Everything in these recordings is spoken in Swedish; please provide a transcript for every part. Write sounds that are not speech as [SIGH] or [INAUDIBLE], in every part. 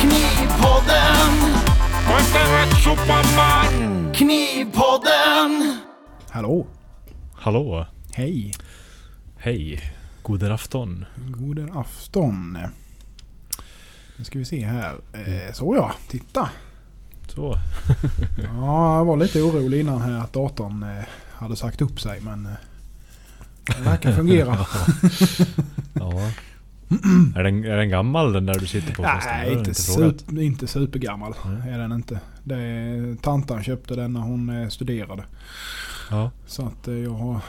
Knivpodden! Knivpodden! Hallå! Hallå! Hej! Hej! God afton. God afton. Nu ska vi se här. Eh, så ja, titta. Så. [LAUGHS] Ja, jag var lite orolig innan här att datorn eh, hade sagt upp sig men eh, det verkar fungera. [LAUGHS] Ja. Är, den, är den gammal den där du sitter på Nej, jag inte, frågat. super, inte supergammal Nej. är den inte. Det är, tantan köpte den när hon eh, studerade. Ja. Så att eh, jag har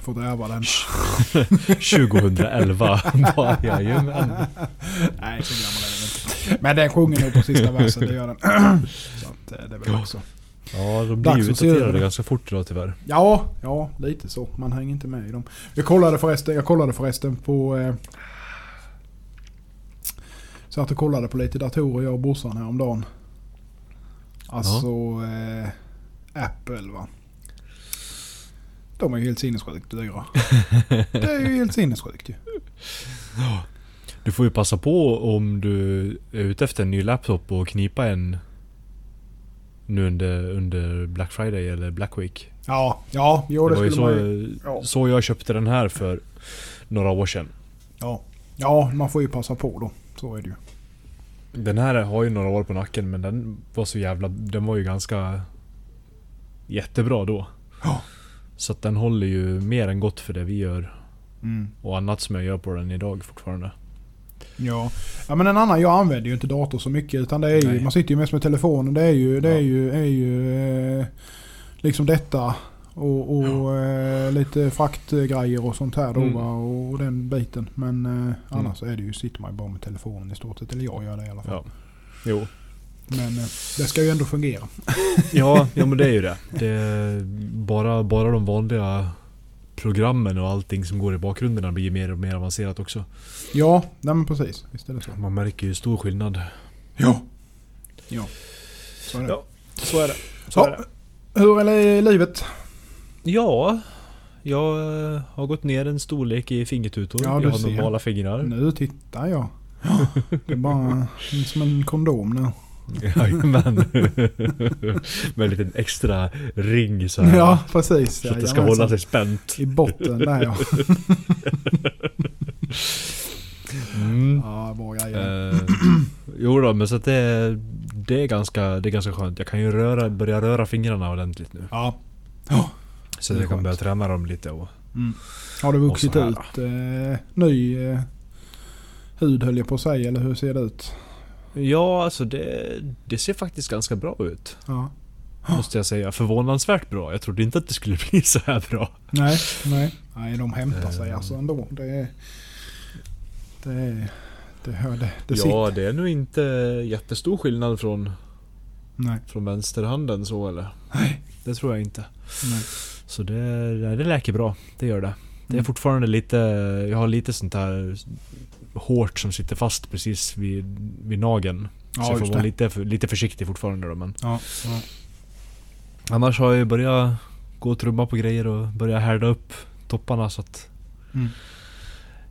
fått ärva den. [LAUGHS] 2011. [LAUGHS] Bara, Jajamän. Nej, så gammal är den inte. Men den sjunger nog på sista versen, det gör den. [CLEARS THROAT] Så att eh, det är väl också. Ja, de blir Dags ju det. ganska fort idag tyvärr. Ja, ja, lite så. Man hänger inte med i dem. Jag kollade förresten, jag kollade förresten på... Eh, satt och kollade på lite datorer jag och brorsan häromdagen. Alltså eh, Apple va. De är ju helt sinnessjukt dyra. [LAUGHS] Det är ju helt sinnessjukt ju. Du får ju passa på om du är ute efter en ny laptop och knipa en nu under, under Black Friday eller Black Week. Ja, ja, jo det, det var ju skulle så, man. Ja. så jag köpte den här för några år sedan. Ja. ja, man får ju passa på då. Så är det ju. Den här har ju några år på nacken men den var så jävla... Den var ju ganska... Jättebra då. Ja. Så att den håller ju mer än gott för det vi gör. Mm. Och annat som jag gör på den idag fortfarande. Ja. ja, men en annan, jag använder ju inte dator så mycket utan det är ju, Nej. man sitter ju mest med telefonen. Det är ju, det är Ja. ju, är ju eh, liksom detta och, och eh, lite fraktgrejer och sånt här då Mm. va, och den biten. Men eh, annars är det ju, sitter man ju bara med telefonen i stort sett. Eller jag gör det i alla fall. Ja. Jo. Men eh, det ska ju ändå fungera. [LAUGHS] Ja, ja men det är ju det. det bara, bara de vanliga programmen och allting som går i bakgrunden blir mer och mer avancerat också. Ja, nej men precis. Visst är det så. Man märker ju stor skillnad. Ja. Ja. Så är det. Ja, så är det. Så Ja. är det. Hur är li- livet? Ja, jag eh, har gått ner en storlek i fingertutor. Ja, du jag har ser. normala fingrar. Nu tittar jag. Ja, det är bara som en kondom nu. [LAUGHS] Jajamän. Med en liten extra ring så här. Ja, precis. Så att det ska Jajamensan. hålla sig spänt. I botten där ja. [LAUGHS] Mm. Ja, bra grejer. Eh, jo då, men så att det, det, är ganska, det är ganska skönt. Jag kan ju röra, börja röra fingrarna ordentligt nu. Ja. Ja. Så Det jag kan börja träna dem lite och... Mm. Har det vuxit ut eh, ny eh, hud höll jag på att säga, eller hur ser det ut? Ja, alltså det, det ser faktiskt ganska bra ut. Ja. Måste jag säga. Förvånansvärt bra. Jag trodde inte att det skulle [LAUGHS] bli så här bra. Nej, nej. Nej, de hämtar sig Eh. alltså ändå. Det är... Det är... Det, hör det, det ja, sitter. det är nog inte jättestor skillnad från, Nej, från vänsterhanden så eller? Nej. Det tror jag inte. nej. Så det, det läker bra. Det gör det. Det är Mm. fortfarande lite... Jag har lite sånt här hårt som sitter fast precis vid, vid nageln. så Ja, jag får vara det. lite, lite försiktig fortfarande då men... Ja, ja. Annars har jag ju börjat gå och trumma på grejer och börja härda upp topparna så att Mm.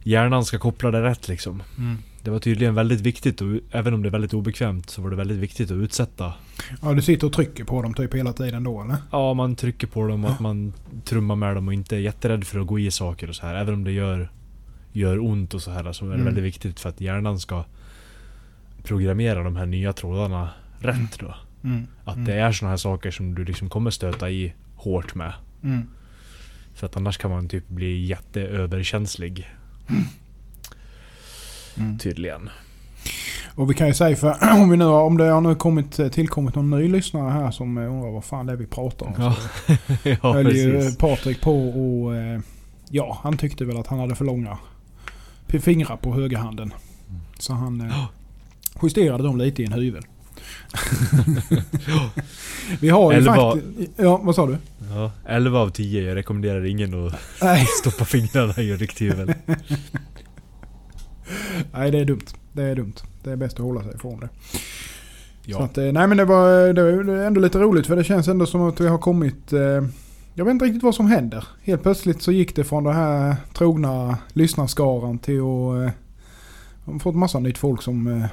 Hjärnan ska koppla det rätt liksom. Mm. Det var tydligen väldigt viktigt och även om det är väldigt obekvämt så var det väldigt viktigt att utsätta. ja, du sitter och trycker på dem typ hela tiden då eller? Ja, man trycker på dem och att man trummar med dem och inte är jätterädd för att gå i saker och så här. Även om det gör, gör ont och så här så är det Mm. väldigt viktigt för att hjärnan ska programmera de här nya trådarna rätt då. Mm. Att Mm. det är såna här saker som du liksom kommer stöta i hårt med. Mm. För att annars kan man typ bli jätteöverkänslig. Mm. Tydligen. Och vi kan ju säga för [CLEARS THROAT] om, vi nu, om det har nu kommit, tillkommit någon ny lyssnare här som eh, undrar vad fan det är vi pratar om. Ja, [LAUGHS] ja höll ju. Patrik på och eh, ja, han tyckte väl att han hade för långa fingrar på högerhanden. Så han eh, justerade dem lite i en hyvel. [LAUGHS] vi har ju faktiskt... Ja, vad sa du? Ja, 11 av 10. Jag rekommenderar ingen att Nej, [LAUGHS] stoppa fingrarna i en riktig [LAUGHS] nej, det är dumt. Det är dumt. Det är bäst att hålla sig ifrån det. Så Ja. att, eh, nej men det var, det var ändå lite roligt för det känns ändå som att vi har kommit... Eh, jag vet inte riktigt vad som händer. Helt plötsligt så gick det från den här trogna lyssnarskaran till att... Eh, fått massa nytt folk som, eh,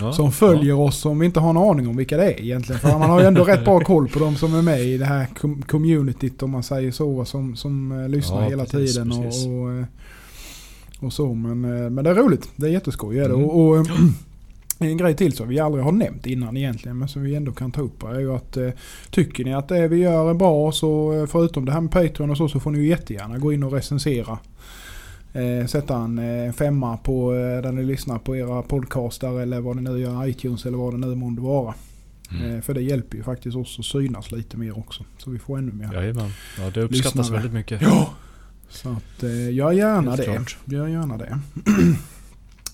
Ja, som följer oss som vi inte har en aning om vilka det är egentligen. För man har ju ändå rätt bra koll på de som är med i det här com- communityt om man säger så. Som, som eh, lyssnar Ja, hela precis, tiden och, precis. och, eh, och så. Men, eh, men det är roligt. Det är jätteskoj. Mm. Och, och, [CLEARS THROAT] en grej till som vi aldrig har nämnt innan egentligen men som vi ändå kan ta upp är ju att tycker ni att det vi gör är bra så förutom det här med Patreon och så så får ni ju jättegärna gå in och recensera. Eh, sätta en eh, femma på eh, där ni lyssnar på era podcastar eller vad ni nu gör, iTunes eller vad det nu månde vara. Mm. Eh, för det hjälper ju faktiskt oss att synas lite mer också. Så vi får ännu mer. Jajamän. Ja, det uppskattas Lyssnare. väldigt mycket. Ja! Så att eh, gör gärna Helt det. klart. Gör gärna det. [CLEARS THROAT]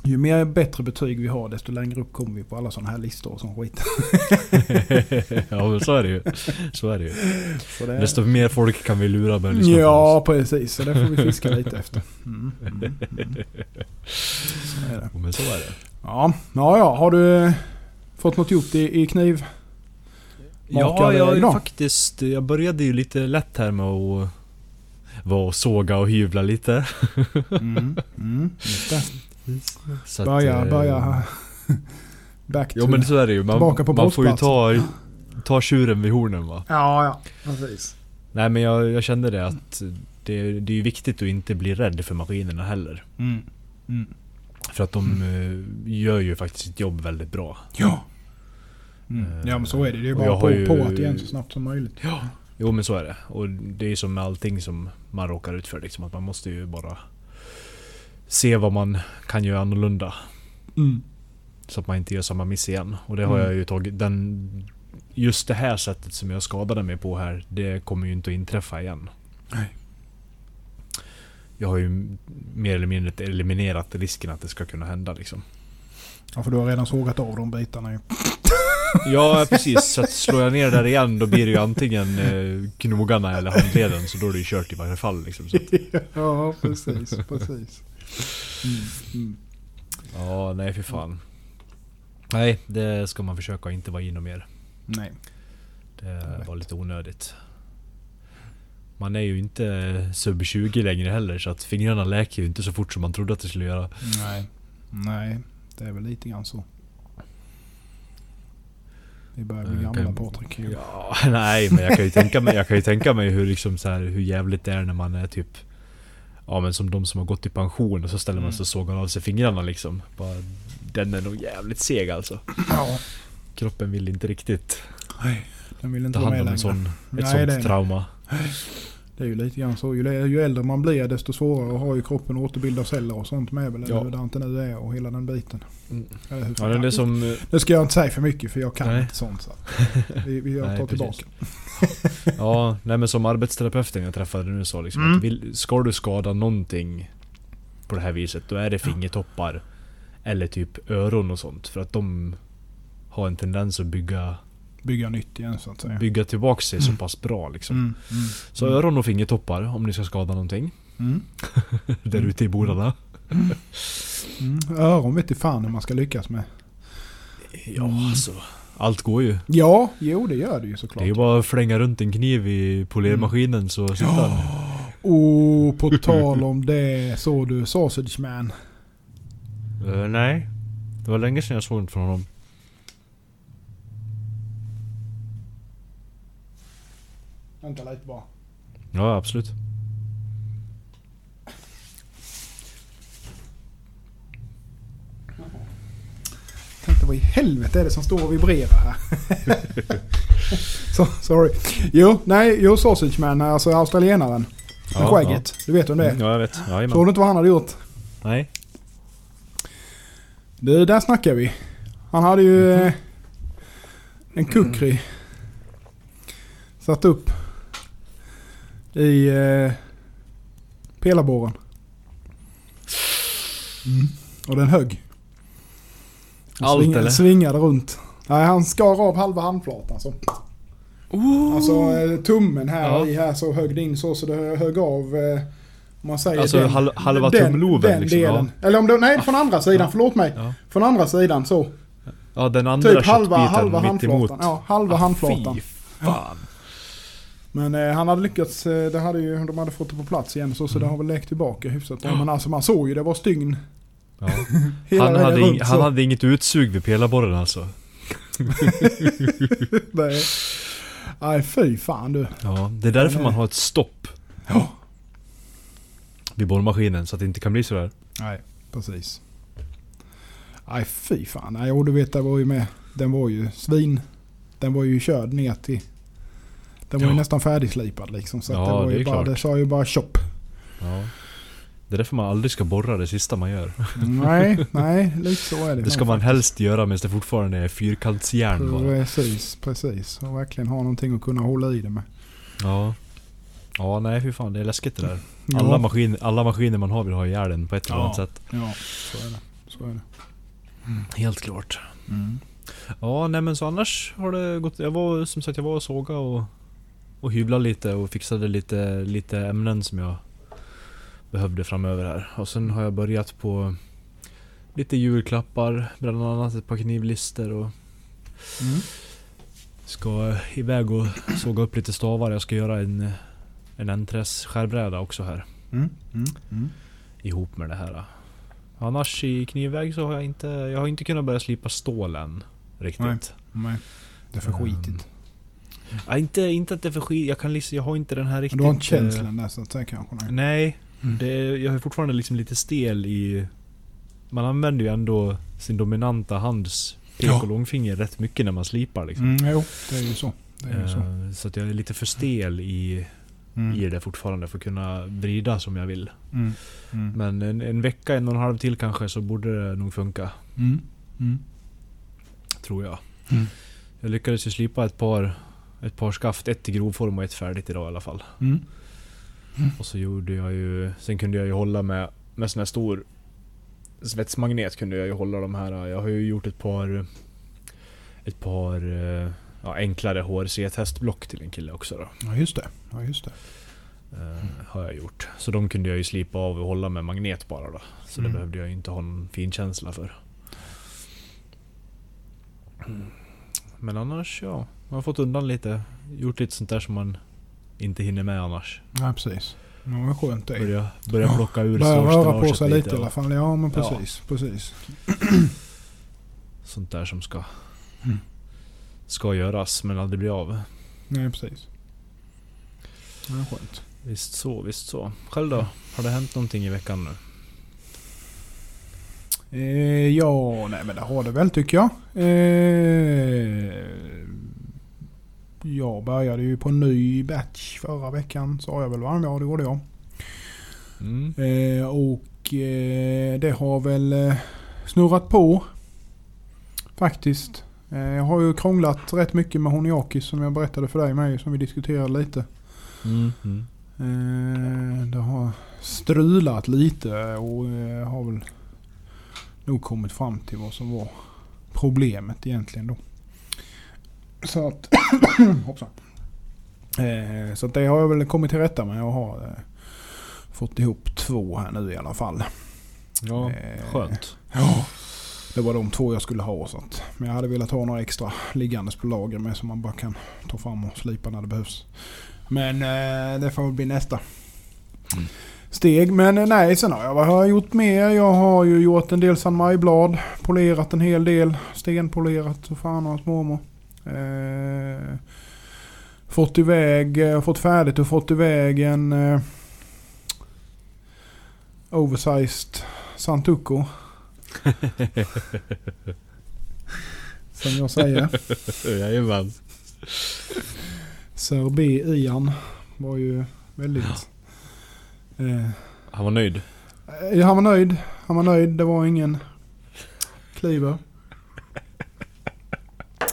Ju mer bättre betyg vi har desto längre upp kommer vi på alla sådana här listor och sån skit. [LAUGHS] ja, men så är det ju. Så är det ju. Så det, Desto mer folk kan vi lura med att på Ja, precis. Så det får vi fiska lite [LAUGHS] efter. Mm, mm, mm. Så är det. Ja, Men så är det. Ja, ja, ja. Har du fått något gjort i, i kniv? Ja, Makade jag idag? faktiskt. Jag började ju lite lätt här med att vara och såga och hyvla lite. Mm, mm, det. Så att, Börja, eh, börja. [LAUGHS] Back to... Jo men så är det ju. Man, Tillbaka på man får ju ta, [LAUGHS] ta tjuren vid hornen va. Ja, ja. Precis. Nej men jag, jag kände det att det, det är viktigt att inte bli rädd för maskinerna heller. Mm. Mm. För att de eh, gör ju faktiskt sitt jobb väldigt bra. Ja. Mm. Ja men så är det. Det är bara jag på, har ju- på att igen så snabbt som möjligt. Ja. Jo men så är det. Och det är ju som med allting som man råkar ut för liksom. Att man måste ju bara se vad man kan göra annorlunda. Mm. Så att man inte gör samma miss igen. Och det har Mm. jag ju tagit. Den, just det här sättet som jag skadade mig på här. Det kommer ju inte att inträffa igen. Nej. Jag har ju mer eller mindre eliminerat risken att det ska kunna hända liksom. Ja för du har redan sågat av de bitarna ju. Ja [LAUGHS] precis, så att slår jag ner där igen då blir det ju antingen eh, knogarna eller handleden. Så då är det ju kört i varje fall liksom. Så att, [LAUGHS] ja precis, precis. Mm. Mm. ja, nej för fan. Nej, det ska man försöka inte vara in och mer. Nej. Det var lite onödigt. Man är ju inte sub 20 längre heller så att fingrarna läker ju inte så fort som man trodde att det skulle göra. Nej. Nej. Det är väl lite grann så. Vi börjar bli Eh, gamla kan- Patrik. Ja, [LAUGHS] nej men jag kan ju tänka mig, jag kan ju tänka mig hur, liksom så här, hur jävligt det är när man är typ Ja men som de som har gått i pension och så ställer man sig och sågar av sig fingrarna liksom. Bara, den är nog jävligt seg alltså. Ja. Kroppen vill inte riktigt Nej. Den vill inte ta hand med om en sån, ett Nej, sånt det. trauma. Det är ju lite grann så. Ju, ju äldre man blir desto svårare har ju kroppen att återbilda celler och sånt med väl. Ja. Hur det inte nu är och hela den biten. Mm. Eller hur? Ja, det är det som... eh, Nu ska jag inte säga för mycket för jag kan Nej. inte sånt. Så. [LAUGHS] Vi, vi Nej, tar precis. tillbaka. Ja, nej men som arbetsterapeuten jag träffade nu sa liksom Mm. att vill, ska du skada någonting på det här viset då är det fingertoppar eller typ öron och sånt. För att de har en tendens att bygga, Bygga nytt igen så att säga. bygga tillbaka sig så pass bra liksom. Mm, mm, Så mm, öron och fingertoppar om ni ska skada någonting. mm, [LAUGHS] Där ute i bodarna. mm. Öron vet du fan hur man ska lyckas med. Ja Mm. alltså. Allt går ju. Ja, jo det gör det ju såklart. Det är ju bara att flänga runt en kniv i polermaskinen så sitter den. Och på tal om det såg du Sausage Man. Eh, nej. Det var länge sedan jag såg något från honom. Vänta lite bara. Ja absolut. Tänkte vad i helvete är det som står och vibrerar här? [LAUGHS] so, sorry. Jo, nej, jo Sausage Man, alltså australienaren. Med Ja, skägget. Du vet om det är. Ja jag vet. Såg Jajamän. du inte vad han hade gjort? Nej. Du, där snackar vi. Han hade ju eh, en kukri. Satt upp i eh, pelarborren. Mm. Och den högg. Och Allt, svingade, eller? Svingade runt. Nej, han skar av halva handflatan så. Alltså eh, tummen här Ja. i här så högg det in så, så det högg av eh, om man säger Alltså hal- halva den, tumloven den liksom, delen. Eller om det, nej från andra sidan, Ja. förlåt mig. Ja. Från andra sidan så. Ja den andra Typ halva, halva handflatan. Ja, halva Ah, handflatan. Fy fan. Men eh, han hade lyckats, eh, det hade ju, de hade fått det på plats igen så, så det har väl läkt tillbaka hyfsat bra. Men alltså man såg ju det var stygn Ja. [LAUGHS] Han, hade runt han hade inget utsug vid pelarborren alltså. [LAUGHS] Nej. Nej fy fan du. Ja, det är därför Nej. man har ett stopp Ja. vid borrmaskinen så att det inte kan bli sådär. Nej, precis. Nej fy fan. Nej, och du vet det var ju med. Den var ju svin. Den var ju körd ner till. Den var ju nästan färdigslipad liksom. Så Ja, det var det ju är bara, klart. det sa ju bara chop. Ja. Det är därför man aldrig ska borra det sista man gör. nej, nej, lite så är det. Det ska man faktiskt. helst göra medan det fortfarande är fyrkantsjärn bara. Precis, precis. Och verkligen ha någonting att kunna hålla i det med. Ja. Ja, nej fy fan det är läskigt det där. Ja, Alla, maskin, alla maskiner man har vill ha ihjäl den på ett eller Ja. annat sätt. Ja, så är det. Så är det. Helt klart. Mm. Ja, nej men så annars har det gått... Jag var som sagt, jag var och såga och, och hyvla lite och fixade lite, lite ämnen som jag behövde framöver här. Och sen har jag börjat på lite julklappar, bland annat ett par knivlister och Mm. ska iväg och såga upp lite stavar. Jag ska göra en, en N-träs skärbräda också här. Mm. Mm. Mm. ihop med det här. Annars i knivväg så har jag inte, jag har inte kunnat börja slipa stål än. Riktigt. Nej. Nej, det är för Ehm, skitigt. Ja, inte, inte att det är för skit. Jag kan liksom, jag har inte den här riktigt... Du har inte känslan där så att säga kanske? Nej. Nej. Mm. Det, jag är fortfarande liksom lite stel i... Man använder ju ändå sin dominanta hands pek Ja. och långfinger rätt mycket när man slipar liksom. Mm, jo, det är ju så. Det är ju så. Eh, så att jag är lite för stel i, Mm. i det fortfarande för att kunna vrida som jag vill. Mm. Mm. Men en, en vecka, en och en halv till kanske så borde det nog funka. Mm. Mm. Tror jag. Mm. Jag lyckades ju slipa ett par, ett par skaft. Ett i grovform och ett färdigt idag i alla fall. Mm. Och så gjorde jag ju... Sen kunde jag ju hålla med, med sån här stor svetsmagnet kunde jag ju hålla de här. Jag har ju gjort ett par... Ett par eh, ja, enklare HRC-testblock till en kille också då. Ja, just det. Ja, just det. Eh, har jag gjort. Så de kunde jag ju slipa av och hålla med magnet bara då. Så Mm. det behövde jag inte ha någon finkänsla för. Men annars, ja. Man har fått undan lite. Gjort lite sånt där som man inte hinner med annars. Ja, precis. Ja, vad skönt det. Börja, börja Ja, plocka ur Börja röra på sig lite i alla fall. Ja, men Ja. precis. Precis. Sånt där som ska... Mm. Ska göras men aldrig blir av. Nej, precis. Ja, skönt. Visst så, visst så. Själv då? Har det hänt någonting i veckan nu? Eh, ja, nej men det har det väl tycker jag. Eh, jag började ju på en ny batch förra veckan sa jag väl va? Ja, det gjorde jag. Mm. Eh, och eh, det har väl eh, snurrat på. Faktiskt. Eh, jag har ju krånglat rätt mycket med Honiakis som jag berättade för dig med som vi diskuterade lite. Mm. Mm. Eh, det har strulat lite och eh, har väl nog kommit fram till vad som var problemet egentligen då. Så att... [COUGHS] hoppsan. Eh, så att det har jag väl kommit till rätta med. Jag har eh, fått ihop två här nu i alla fall. Ja, Eh, skönt. Ja. Det var de två jag skulle ha. Så att, men jag hade velat ha några extra liggandes på lager med som man bara kan ta fram och slipa när det behövs. Men eh, det får bli nästa Mm. steg. Men nej, sen har jag, vad har jag gjort mer? Jag har ju gjort en del San Maj-blad. Polerat en hel del. Stenpolerat så fan och hans mormor. Eh, fått iväg, eh, fått färdigt och fått iväg en eh, oversized Santuco. [LAUGHS] Som jag säger. Jajamän. Sir B. Ian var ju väldigt... Eh, Han var nöjd. eh, han var nöjd. Han var nöjd. Det var ingen kliver.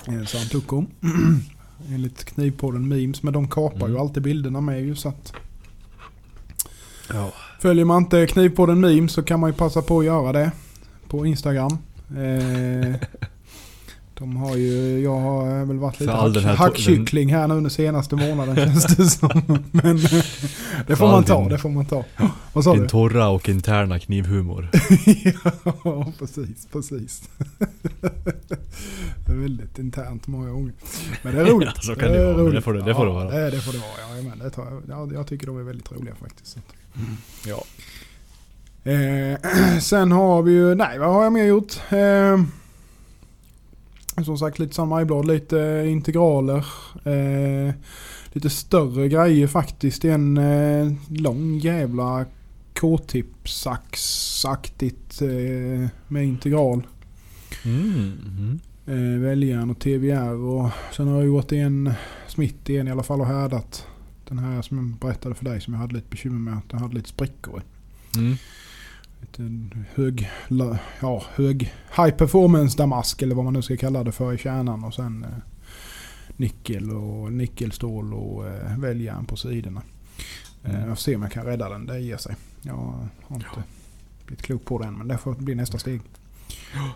Eh, om. [CLEARS THROAT] Enligt Knivpodden Memes. Men de kapar ju Mm. alltid bilderna med ju så att. Ja. Följer man inte Knivpodden Memes så kan man ju passa på att göra det. På Instagram. Eh, [LAUGHS] de har ju, jag har väl varit lite här hack, to- hackkyckling här nu den senaste månaden [LAUGHS] känns det som. Men eh, det får man ta, det får man ta. Vad sa Din du? torra och interna knivhumor. [LAUGHS] ja, precis, precis. [LAUGHS] det är väldigt internt många gånger. Men det är roligt. Ja, så kan det vara, men det får det- det får det vara. Ja, det, det får det vara. Ja, men det tar, jag- ja, jag tycker de är väldigt roliga faktiskt. Att- Ja. Eh, [CLEARS THROAT] sen har vi ju, nej vad har jag mer gjort? Eh, som sagt lite San Majblad, lite integraler. Eh, lite större grejer faktiskt. En eh, lång jävla K-tip-sax-aktigt eh, med integral. Mm. Mm. Eh, väljaren och TVR och sen har jag gjort en smitt igen i alla fall och härdat. Den här som jag berättade för dig som jag hade lite bekymmer med den hade lite sprickor i. Mm. Hög, ja, hög high performance damask eller vad man nu ska kalla det för i kärnan och sen eh, nickel och nickelstål och eh, väljaren på sidorna. Eh, Mm. jag får se om jag kan rädda den, det ger sig. Jag har inte blivit klok på det än men det får bli nästa steg.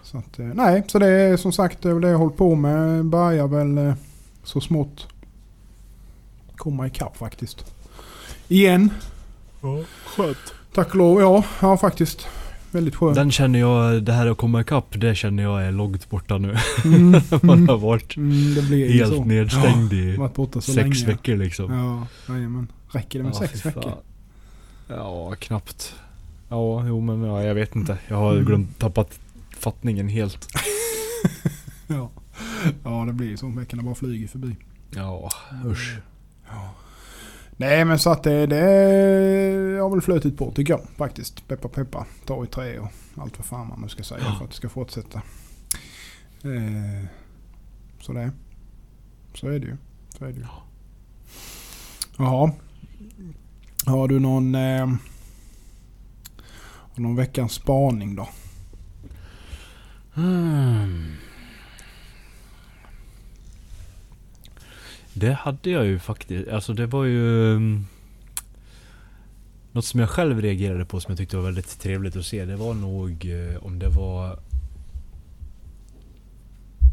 Så att, nej, så det är som sagt det jag håller på med. Börjar väl så smått komma ikapp faktiskt. Igen. Skönt. Tack och lov, ja, ja faktiskt. Väldigt skönt. Den känner jag, det här att komma ikapp, det känner jag är långt borta nu. Mm, [LAUGHS] Man mm, har varit mm, det blir ju helt så. nedstängd Ja, i varit sex länge. veckor liksom. Ja, jajamän. Räcker det med Ja, sex veckor? Ja, knappt. Ja, jo men ja, jag vet inte. Jag har Mm. glömt, tappat fattningen helt. [LAUGHS] Ja. ja, det blir ju så. Veckorna bara flyger förbi. Ja, usch. Ja. Nej men så att det, det har väl flutit på tycker jag faktiskt. Peppa peppa, ta i trä och allt vad fan man nu ska säga Ja. för att det ska fortsätta. Eh, så det. Så är det ju. Så är det ju. Jaha. Har du någon, eh, någon veckans spaning då? Hmm. Det hade jag ju faktiskt. Alltså det var ju... mm, Något som jag själv reagerade på som jag tyckte var väldigt trevligt att se. Det var nog eh, om det var...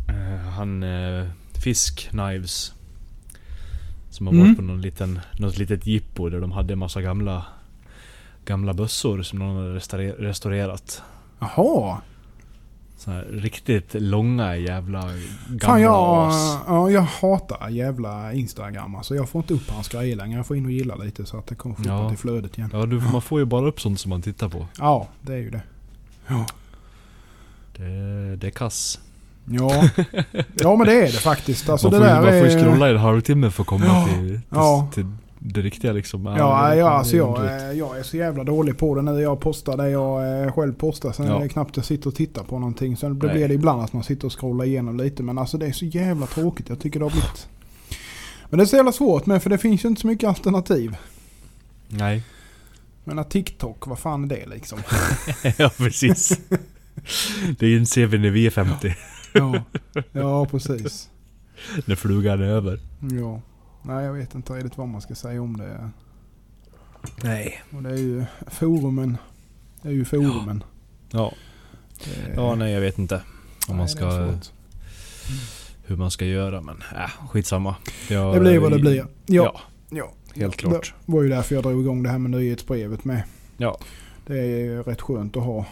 eh, han eh, Fisk Knives. Som har Mm. varit på någon liten, något litet jippo där de hade en massa gamla Gamla bössor som någon hade restaure- restaurerat. Jaha. Så här riktigt långa jävla gamla Fan jag, as. ja, jag hatar jävla Instagram alltså. Jag får inte upp hans grejer längre. Jag får in och gilla lite så att det kommer Ja. till flödet igen. Ja, du, man får ju bara upp sånt som man tittar på. Ja, det är ju det. Ja. Det, det är kass. Ja, [LAUGHS] ja men det är det faktiskt. Alltså man, det får, ju- där får ju är... scrolla i en halvtimme för att komma Ja, till, till, ja. till det riktiga liksom. Ja, det- ja det alltså jag, jag är så jävla dålig på det nu. Jag postar det jag eh, själv postar. Sen Ja. är det knappt jag sitter och tittar på någonting. Sen Nej. blir det ibland att man sitter och scrollar igenom lite. Men alltså det är så jävla tråkigt. Jag tycker det har blivit... Men det är så jävla svårt med för det finns ju inte så mycket alternativ. Nej. Men att TikTok, vad fan är det liksom? [LAUGHS] ja, precis. det inser vi när vi är 50. Ja, ja precis. [LAUGHS] när flugan är över. Ja. Nej jag vet inte riktigt vad man ska säga om det. Nej. Och det är ju forumen. Det är ju forumen. Ja. Det, ja, nej jag vet inte. Om man nej, är ska, svårt. hur man ska göra men äh, skitsamma. Jag, Det blir vad det blir. Ja. Ja, ja. helt klart. Det var ju därför jag drog igång det här med nyhetsbrevet med. Ja. Det är rätt skönt att ha.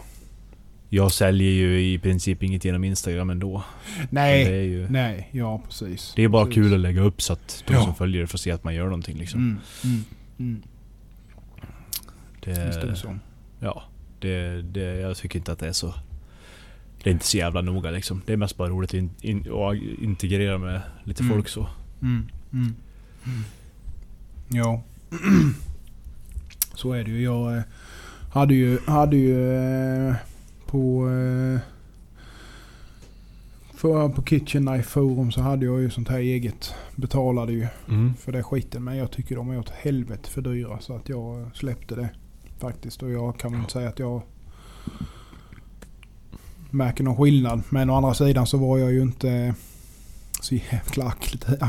Jag säljer ju i princip inget genom Instagram ändå. Nej. Det är ju... Nej, ja precis. Det är bara precis. kul att lägga upp så att de Ja. som följer får se att man gör någonting liksom. Mm, mm, mm. Det, Visst är det så. ja, det, det, jag tycker inte att det är så... Det är inte så jävla noga liksom. Det är mest bara roligt att in, in, integrera med lite Mm. folk så. Mm, mm. Ja. [CLEARS THROAT] Så är det ju. Jag eh, hade ju, hade ju eh, på... eh, För, på Kitchen Knife Forum så hade jag ju sånt här eget. Betalade ju Mm. för det skiten. Men jag tycker de är åt helvete för dyra. Så att jag släppte det faktiskt. Och jag kan väl inte säga att jag märker någon skillnad. Men å andra sidan så var jag ju inte så jävla aktiv- [LAUGHS]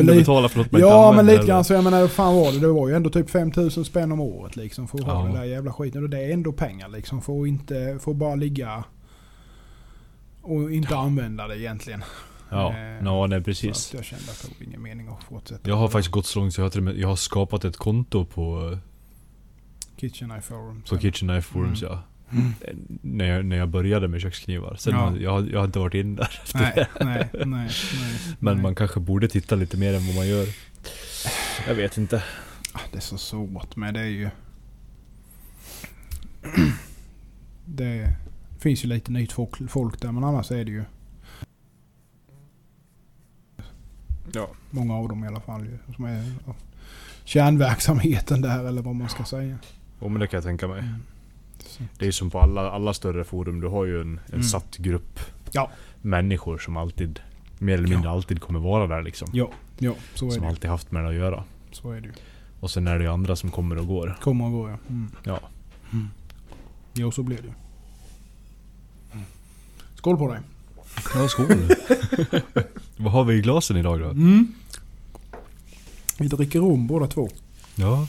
där att lite- betala för något man Ja men lite grann så jag menar vad fan var det? Det var ju ändå typ 5000 spänn om året liksom för att ha Ja. den där jävla skiten. Och det är ändå pengar liksom. För att inte, för att bara ligga och inte använda det egentligen. Ja, Eh, no, nej Så precis. att jag kände att det var ingen mening att fortsätta. Jag har faktiskt gått så långt så jag har, jag har skapat ett konto på, Kitchen Knife Forum. på. Kitchen Knife Forums Mm. ja. Mm. När jag, när jag började med köksknivar. Sen Ja. jag, jag har inte varit in där efter [LAUGHS] Nej, det. nej, nej, nej. Men nej. man kanske borde titta lite mer än vad man gör. Jag vet inte. Ah, Det är så svårt med det är ju... [CLEARS THROAT] det finns ju lite nytt folk, folk där men annars är det ju Ja. många av dem i alla fall som är kärnverksamheten där eller vad man ska säga. Jo men det kan jag tänka mig. Mm. Det är som på alla, alla större forum. Du har ju en, en Mm. satt grupp Ja. människor som alltid, mer eller mindre alltid kommer vara där liksom. Ja, ja så är Som det. alltid haft med det att göra. Så är det ju. Och sen är det ju andra som kommer och går. Kommer och går ja. Mm. Ja. Jo, så blir det ju. Skål på dig. Ja, skål. [LAUGHS] Vad har vi i glasen idag då? Mm. Vi dricker rom båda två. Ja.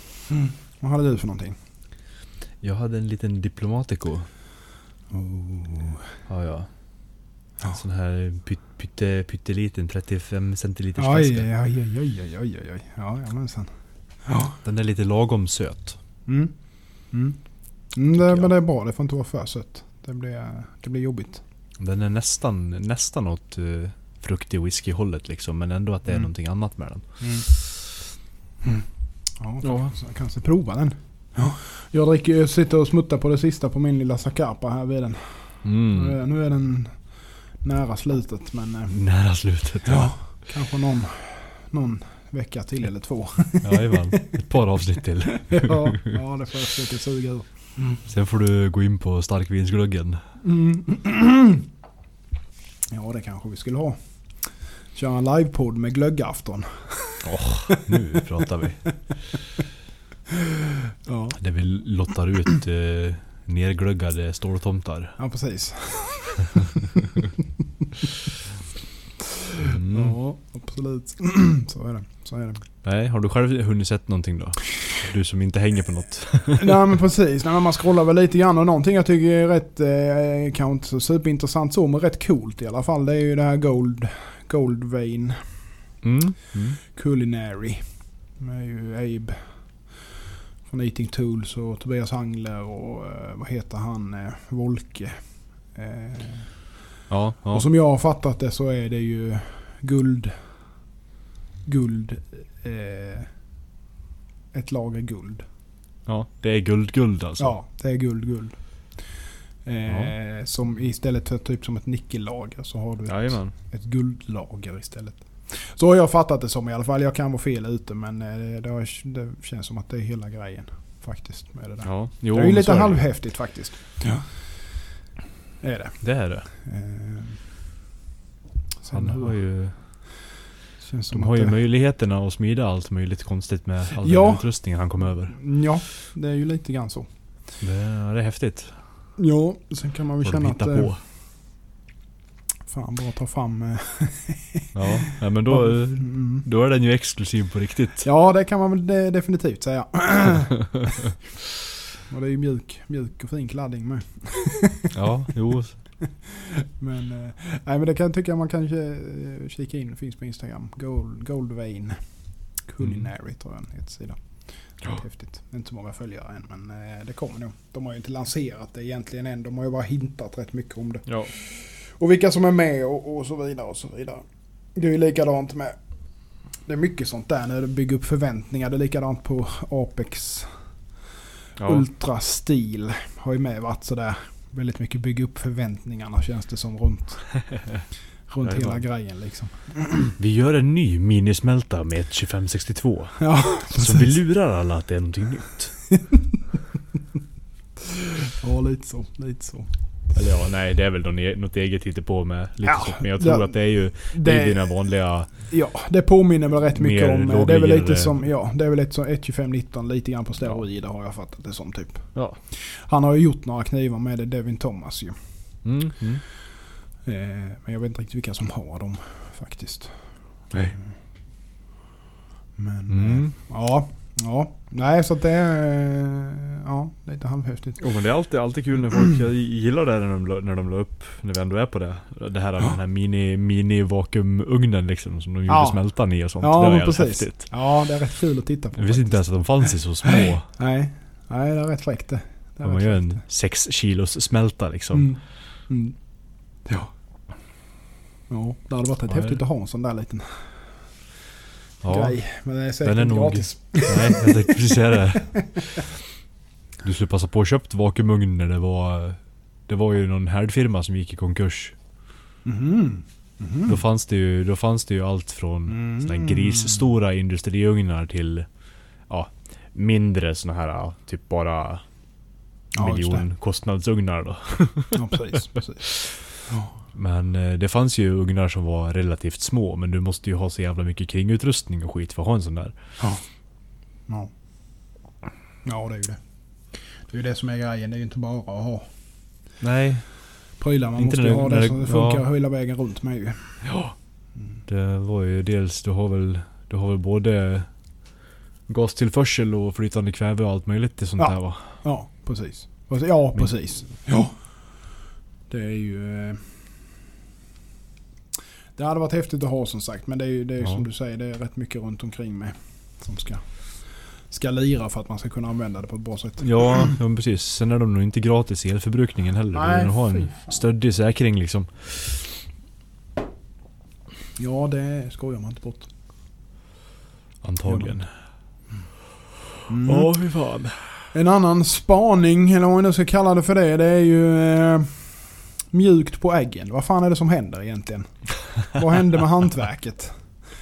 Vad hade du för någonting? Jag hade en liten Diplomatico. Oh. Ja, ja. Ja. En sån här pyt, pytte, pytteliten 35 centiliters Oj, flaska. oj, oj, oj, oj, oj, oj. Ja, jamensan. Ja. Den är lite lagom söt. Mm. Mm. Mm, det, men det är bra. Det får inte vara för sött. Det blir, det blir jobbigt. Den är nästan, nästan åt uh, fruktig whisky-hållet liksom. Men ändå att det är Mm. någonting annat med den. Mm. Ja, Ja. Jag kanske prova den. Ja. Jag dricker, sitter och smuttar på det sista på min lilla Zacapa här vid den. Mm. Nu är- Nu är den nära slutet men eh, Nära slutet. ja, kanske någon, någon vecka till eller två. Jajamän. Ett par avsnitt till. [LAUGHS] ja, ja, det får jag försöka suga ur. Sen får du gå in på starkvinsglöggen. Mm. [CLEARS THROAT] Ja, det kanske vi skulle ha. Köra en livepodd med glöggafton. Nu pratar vi. [LAUGHS] Ja, Där vi lottar ut uh, nerglöggade ståltomtar. ja precis. Mm. Ja, absolut. Så är det. Så är det. Nej, har du själv hunnit sett någonting då? Du som inte hänger på något. [LAUGHS] Nej men precis. Nej, men man scrollar väl lite grann och någonting jag tycker är rätt, eh, kanske inte så superintressant så, men rätt coolt i alla fall. Det är ju det här Gold, Gold Vein Mm. Mm. Culinary. Det är ju Abe från Eating Tools och Tobias Hangler och eh, vad heter han, eh, Volke. Eh, Ja, ja. Och som jag har fattat det så är det ju guld. Guld. Eh, ett lager guld. ja. Det är guld-guld alltså. Ja, det är guld, guld. Eh, Som istället för typ som ett nickellager så har du ett, Jajamän. ett guldlager istället. Så har jag fattat det som i alla fall. Jag kan vara fel ute men eh, det, har, det känns som att det är hela grejen. Faktiskt med det där. Ja, jo, det är ju lite är det. halvhäftigt faktiskt. Ja. Är det. Det är det. Eh, Han har ju, de har ju det, möjligheterna att smida allt möjligt konstigt med all Ja. den utrustningen han kom över. Ja, det är ju lite grann så. Det, är- det är häftigt. Ja, sen kan man väl Vad de känna att hittar eh, på. Fan bara ta fram... Eh, [LAUGHS] Ja, men då, mm. då är den ju exklusiv på riktigt. Ja, det kan man väl de- definitivt säga. [LAUGHS] och det är ju mjuk, mjuk och fin kladding med. [LAUGHS] Ja, jo. Men, eh, nej, men det kan jag tycka man kan eh, kika in. Finns på Instagram. Gold, Gold Vein Culinary tror jag den heter sidan. Ja. Häftigt. Inte så många följare än men det kommer nog. De har ju inte lanserat det egentligen än. De har ju bara hintat rätt mycket om det. Ja. Och vilka som är med och, och så vidare och så vidare. Det är ju likadant med... Det är mycket sånt där när det bygger upp förväntningar. Det är likadant på Apex ja. Ultra Steel. Har ju med varit sådär väldigt mycket bygga upp förväntningarna känns det som runt. [LAUGHS] runt hela Jajamän. grejen liksom. Vi gör en ny minismälta med ett 2562. [LAUGHS] Ja, Så vi lurar alla att det är någonting nytt. [LAUGHS] ja lite så. Lite så. Eller ja, nej det är väl e- något eget på med lite Ja. Men jag tror ja. att det är ju det är Det, dina vanliga... ja, det påminner väl rätt mycket om... eh, Det är väl lite som, ja, det är väl lite som 1.25.19 lite grann på steroider har jag fattat det som typ. Ja. Han har ju gjort några knivar med det, Devin Thomas ju. Mm, mm. Eh, men jag vet inte riktigt vilka som har dem faktiskt. Nej. Men Mm. eh, ja, ja. Nej så att det är eh, lite halvhäftigt. Jo men det är alltid, alltid kul när folk, gillar det när de, när de la upp, när vi ändå är på det. Det här, den här mini, mini vakuumugnen liksom som de gjorde Ja. smältan i och sånt. Ja, det var precis. häftigt. Ja det är rätt kul att titta på. Jag visste inte ens att de fanns i så små. Nej, nej, det är rätt fräckt det. det man gör en 6 kilos smälta liksom. Mm. Mm. Ja. Ja, det hade varit rätt Ja, häftigt att ha en sån där liten Ja. grej. Men det är säkert Den är nog- gratis. Nej, jag tänkte precis säga det. [LAUGHS] Du skulle passa på att köpt vakuumugn när det var... Det var ju någon härdfirma som gick i konkurs. Mhm. Mhm. Då fanns det ju, då fanns det ju allt från Mm. såna grisstora industriugnar till ja, mindre såna här typ bara Ja, miljonkostnadsugnar då. Ja, precis. precis. Ja. Men eh, det fanns ju ugnar som var relativt små men du måste ju ha så jävla mycket kringutrustning och skit för att ha en sån där. Ja. Ja. Ja, det är ju det. Det är ju det som är grejen. Det är ju inte bara att ha Nej. prylar. Man Inte måste ju ha det det- så det funkar ja. hela vägen runt med ju. Ja. Mm. Det var ju dels, du har väl, du har väl både gastillförsel och flytande kväve och allt möjligt i sånt Ja. där va? Ja, precis. Precis. Ja, Men- precis. Ja. Det är ju... eh, Det hade varit häftigt att ha som sagt. Men det är ju det är Ja. som du säger. Det är rätt mycket runt omkring med. Som ska, ska lira för att man ska kunna använda det på ett bra sätt. Ja, ja men precis. Sen är de nog inte gratis i elförbrukningen heller. Nej, du vill ha fy en stöddig säkring liksom. Ja, det skojar man inte bort. Antagligen. Mm. Ja, fy fan. En annan spaning, eller vad man nu ska kalla det för det, det är ju eh, mjukt på äggen. Vad fan är det som händer egentligen? vad hände med hantverket?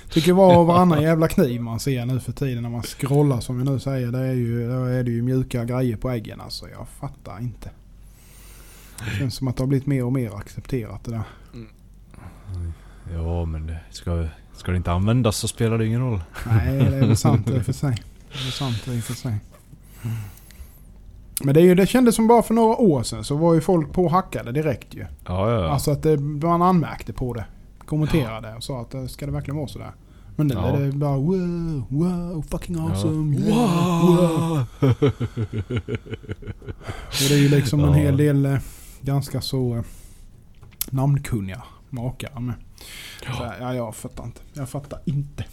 Tycker var och varannan [LAUGHS] jävla kniv man ser nu för tiden när man scrollar som vi nu säger. Det är ju, då är det ju mjuka grejer på äggen alltså. Jag fattar inte. Det känns som att det har blivit mer och mer accepterat det där. Ja, men det ska, ska det inte användas så spelar det ingen roll. Nej, det är väl sant i och för sig. Det är sant i och för sig. Men det, är ju, det kändes som bara för några år sedan så var ju folk på hackade direkt ju. Ja, ja, ja. Alltså att det, man anmärkte på det. Kommenterade och sa att eh, ska det verkligen vara sådär? Men nu Ja. är det bara wow, wow, fucking awesome. Ja. Yeah, wow. [LAUGHS] Och det är ju liksom en Ja. hel del eh, ganska så eh, namnkunniga makare med. Så, här, ja, jag fattar inte. Jag fattar inte.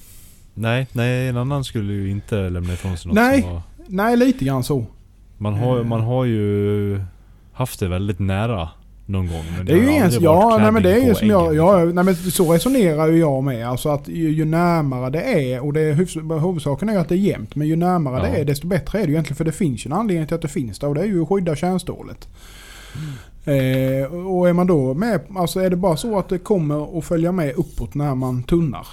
Nej, nej, en annan skulle ju inte lämna ifrån sig något Nej. som var... Nej, lite grann så. Man har, man har ju haft det väldigt nära någon gång. Men Det är ju ens, ja, nej men det är ju som jag, äggen, ja, liksom. nej men så resonerar ju jag med. Alltså att ju, ju närmare det är, och det är huvudsaken är ju att det är jämnt, men ju närmare Ja. det är desto bättre är det ju egentligen. För det finns ju en anledning till att det finns där och det är ju att skydda kärnstålet. Eh, och är man då med, alltså är det bara så att det kommer att följa med uppåt när man tunnar.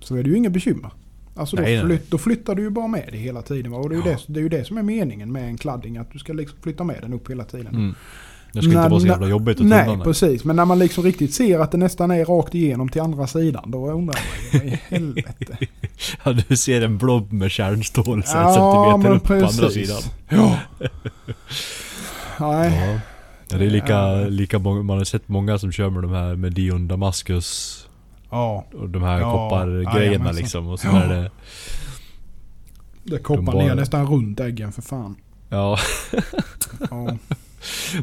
Så är det ju inga bekymmer. Alltså då, Nej, nej. flytt, då flyttar du ju bara med det hela tiden. va? Och det är, ju Ja. det, det är ju det som är meningen med en kladding. Att du ska liksom flytta med den upp hela tiden. Mm. Det ska inte Nej, vara så jävla jobbigt att Nej, tunna. precis. Men när man liksom riktigt ser att det nästan är rakt igenom till andra sidan. Då undrar man ju, vad i [LAUGHS] helvete. Ja, du ser en blob med kärnstål så en Ja, centimeter upp på andra precis. sidan. Ja. [LAUGHS] Nej. Ja. Ja, det är lika, Ja. lika många, man har sett många som kör med de här med Dion Damascus Ja. och de här Ja, koppargrejerna jajamensan. liksom. Och så Ja. är det... Det koppar De bara- ner nästan runt äggen för fan. Ja, Ja. [LAUGHS]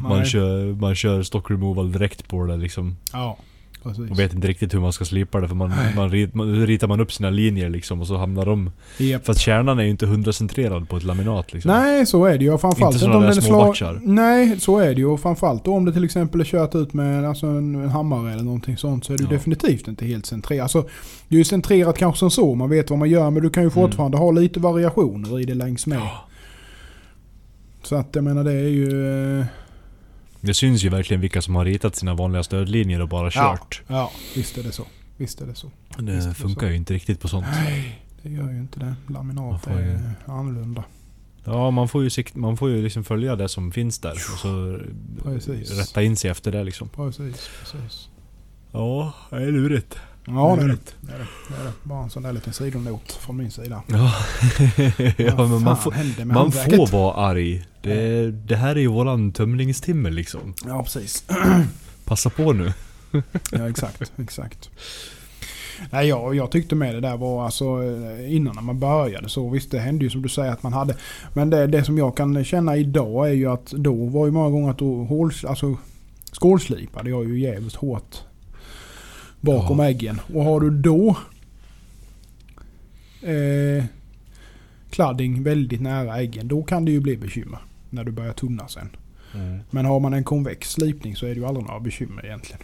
man Nej. kör, man kör stock removal direkt på det liksom. Ja, precis. Och vet inte riktigt hur man ska slipa det för man, man, rit, man ritar man upp sina linjer liksom och så hamnar de... Japp. För att kärnan är ju inte hundracentrerad på ett laminat liksom. Nej, så är det ju. Framförallt Inte om sådana den där är små batchar. Nej, så är det ju. Framförallt då om det till exempel är kört ut med alltså en, en hammare eller någonting sånt så är det Ja. definitivt inte helt centrerat. Alltså, det är ju centrerat kanske som så, man vet vad man gör men du kan ju fortfarande ha lite variationer i det längs med. Mm. Ja. Så att jag menar det är ju... eh, Det syns ju verkligen vilka som har ritat sina vanliga stödlinjer och bara kört. Ja, visst är det så. Visst är det så. Det Visst är det funkar så. ju inte riktigt på sånt. Nej, det gör ju inte det. Laminat får ju- är annorlunda. Ja, man får ju, sikt, man får ju liksom följa det som finns där. Och så Precis. rätta in sig efter det liksom. Precis, precis. Ja, det är lurigt. Ja, det är det. Det är det. det, är det. Bara en sån där liten sidonot från min sida. Ja, [LAUGHS] ja men man får, man får vara arg. Det, det här är ju våran tömningstimme liksom. Ja, precis. [CLEARS THROAT] Passa på nu. [LAUGHS] Ja, exakt. exakt. Nej, jag, jag tyckte med det där var alltså eh, innan när man började så visst det hände ju som du säger att man hade. Men det, det som jag kan känna idag är ju att då var ju många gånger att då hål, alltså skålslipade jag ju jävligt hårt bakom Ja. äggen. Och har du då eh, kladding väldigt nära äggen då kan det ju bli bekymmer. När du börjar tunna sen. Men har man en konvex slipning så är det ju aldrig några bekymmer egentligen.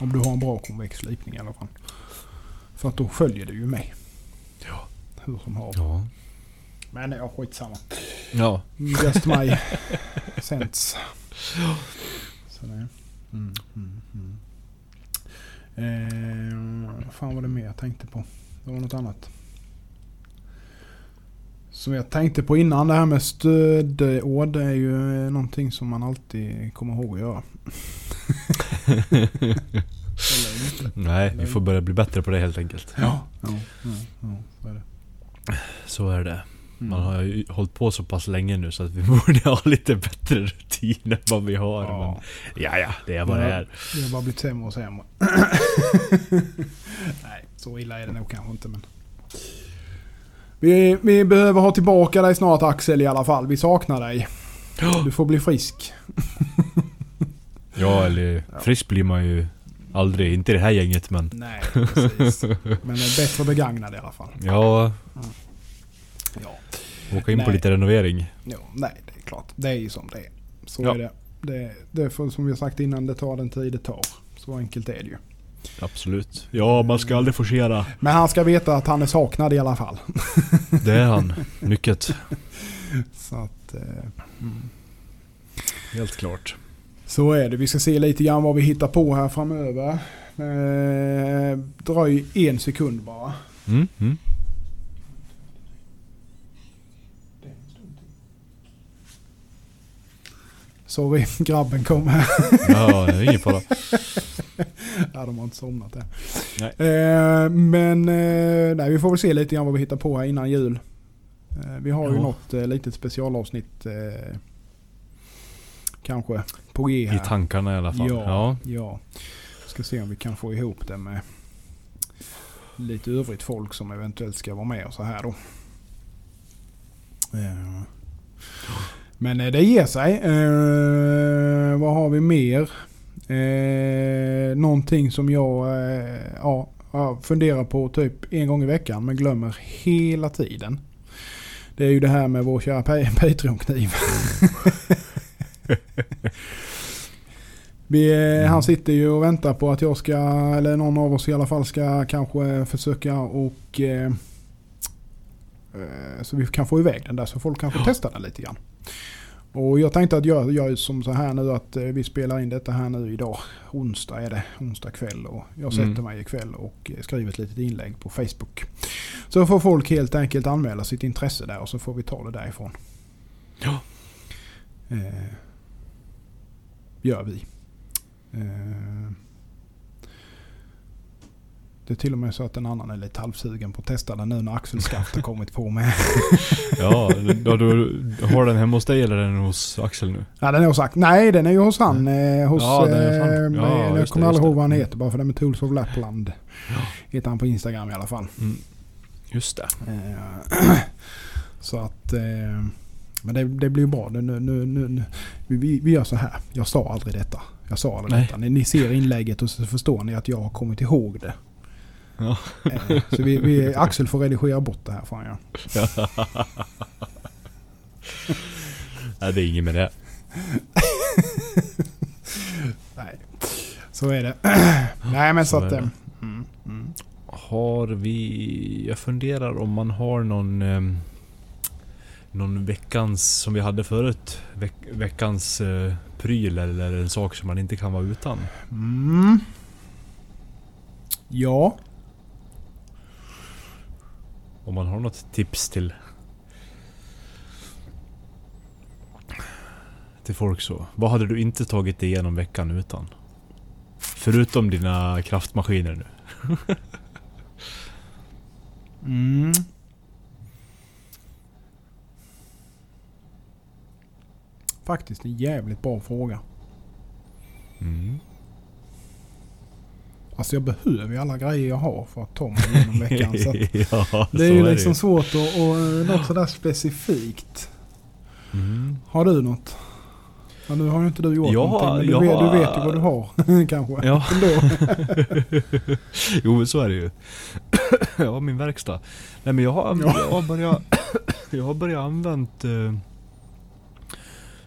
Om du har en bra konvex slipning i alla fall. För att då följer det ju med. Ja. Hur som haver. Ja. Men ja, skitsamma. Ja. Just my [LAUGHS] sense. Så det. Mm, mm, mm. Eh, vad fan var det mer jag tänkte på? Det var något annat. Som jag tänkte på innan det här med stödord är ju någonting som man alltid kommer ihåg att göra. [LAUGHS] Nej, vi får börja bli bättre på det helt enkelt. Ja. Ja, ja, ja, så är det. Så är det. Mm. Man har ju hållit på så pass länge nu så att vi [LAUGHS] borde ha lite bättre rutin än vad vi har. Ja. Men ja, ja, det är vad det är. Det har bara blivit sämre och sämre. [LAUGHS] Nej, så illa är det nog kanske inte men. Vi, vi behöver ha tillbaka dig snart Axel i alla fall. Vi saknar dig. Du får bli frisk. Ja, eller frisk blir man ju aldrig. Inte i det här gänget men... Nej, precis. Men bättre begagnad i alla fall. Ja, Ja. Åka in på Nej. lite renovering. Jo, nej, det är klart. Det är ju som det är. Så Ja. är det. Det, det är för, som vi har sagt innan, det tar den tid det tar. Så enkelt är det ju. Absolut. Ja, man ska aldrig forcera. Men han ska veta att han är saknad i alla fall. [LAUGHS] Det är han. Mycket. [LAUGHS] Så att... Eh, mm. Helt klart. Så är det. Vi ska se lite grann vad vi hittar på här framöver. Eh, dröj en sekund bara. Mm, mm. Sorry, [LAUGHS] grabben kom här. Ja, det är ingen fara. [LAUGHS] ja, de har inte somnat än. Eh, men eh, nej, vi får väl se lite grann vad vi hittar på här innan jul. Eh, vi har ju Ja. något eh, litet specialavsnitt eh, kanske på G här. I tankarna i alla fall. Ja. Ja. Ja. Ska se om vi kan få ihop det med lite övrigt folk som eventuellt ska vara med och så här då. Men eh, det ger sig. Eh, vad har vi mer? Eh, någonting som jag eh, ja, funderar på typ en gång i veckan men glömmer hela tiden. Det är ju det här med vår kära Pa- [LAUGHS] Patreon-kniv. Vi, eh, Mm. Han sitter ju och väntar på att jag ska, eller någon av oss i alla fall ska kanske försöka och eh, eh, så vi kan få iväg den där så folk kan få testa den lite grann. Och jag tänkte att jag gör som så här nu att eh, vi spelar in detta här nu idag. Onsdag är det, onsdag kväll och jag sätter Mm. mig ikväll och eh, skriver ett litet inlägg på Facebook. Så får folk helt enkelt anmäla sitt intresse där och så får vi ta det därifrån. Ja. Eh, gör vi. Eh, det är till och med så att en annan är lite halvsugen på att testa den nu när Axel Skaft har [LAUGHS] kommit på med. Ja, då, då, har den hemma hos dig eller är den hos Axel nu? Ja den är hos Ax- Nej den är ju hos han. Eh, hos, Ja, den är hos han. eh, Ja, med- jag kommer aldrig ihåg vad han Mm. heter bara för det är med Tools of Lapland. Ja. Heter han på Instagram i alla fall. Mm. Just det. Eh, [CLEARS THROAT] så att... Men det, det blir ju bra. Nu, nu, nu, nu. Vi, vi, vi gör så här. Jag sa aldrig detta. Jag sa aldrig Nej. detta. Ni, ni ser inlägget och så förstår ni att jag har kommit ihåg det. Ja. Eh, så vi, vi, Axel får redigera bort det här får han göra. Nej, det är inget med det. [LAUGHS] Nej, så är det. [CLEARS THROAT] Nej men så, Så att... är eh, det. Mm, mm. Har vi... Jag funderar om man har någon... ehm, någon veckans, som vi hade förut, veck, veckans eh, pryl eller en sak som man inte kan vara utan. Mm. Ja. Om man har något tips till... Till folk så. Vad hade du inte tagit dig igenom veckan utan? Förutom dina kraftmaskiner nu. [LAUGHS] Mm. Faktiskt en jävligt bra fråga. Mm. Alltså jag behöver ju alla grejer jag har för att ta mig igenom veckan. så [LAUGHS] ja, det är ju det liksom svårt att, och eh, något sådär specifikt. Mm. Har du något? Ja, nu har ju inte du gjort Ja, någonting men du, jag vet, du har- vet ju vad du har [LAUGHS] kanske. Ja. [LAUGHS] Jo men så är det ju. [COUGHS] ja, min verkstad. Nej men jag har, Ja. jag har börjat... [COUGHS] jag har börjat använt eh,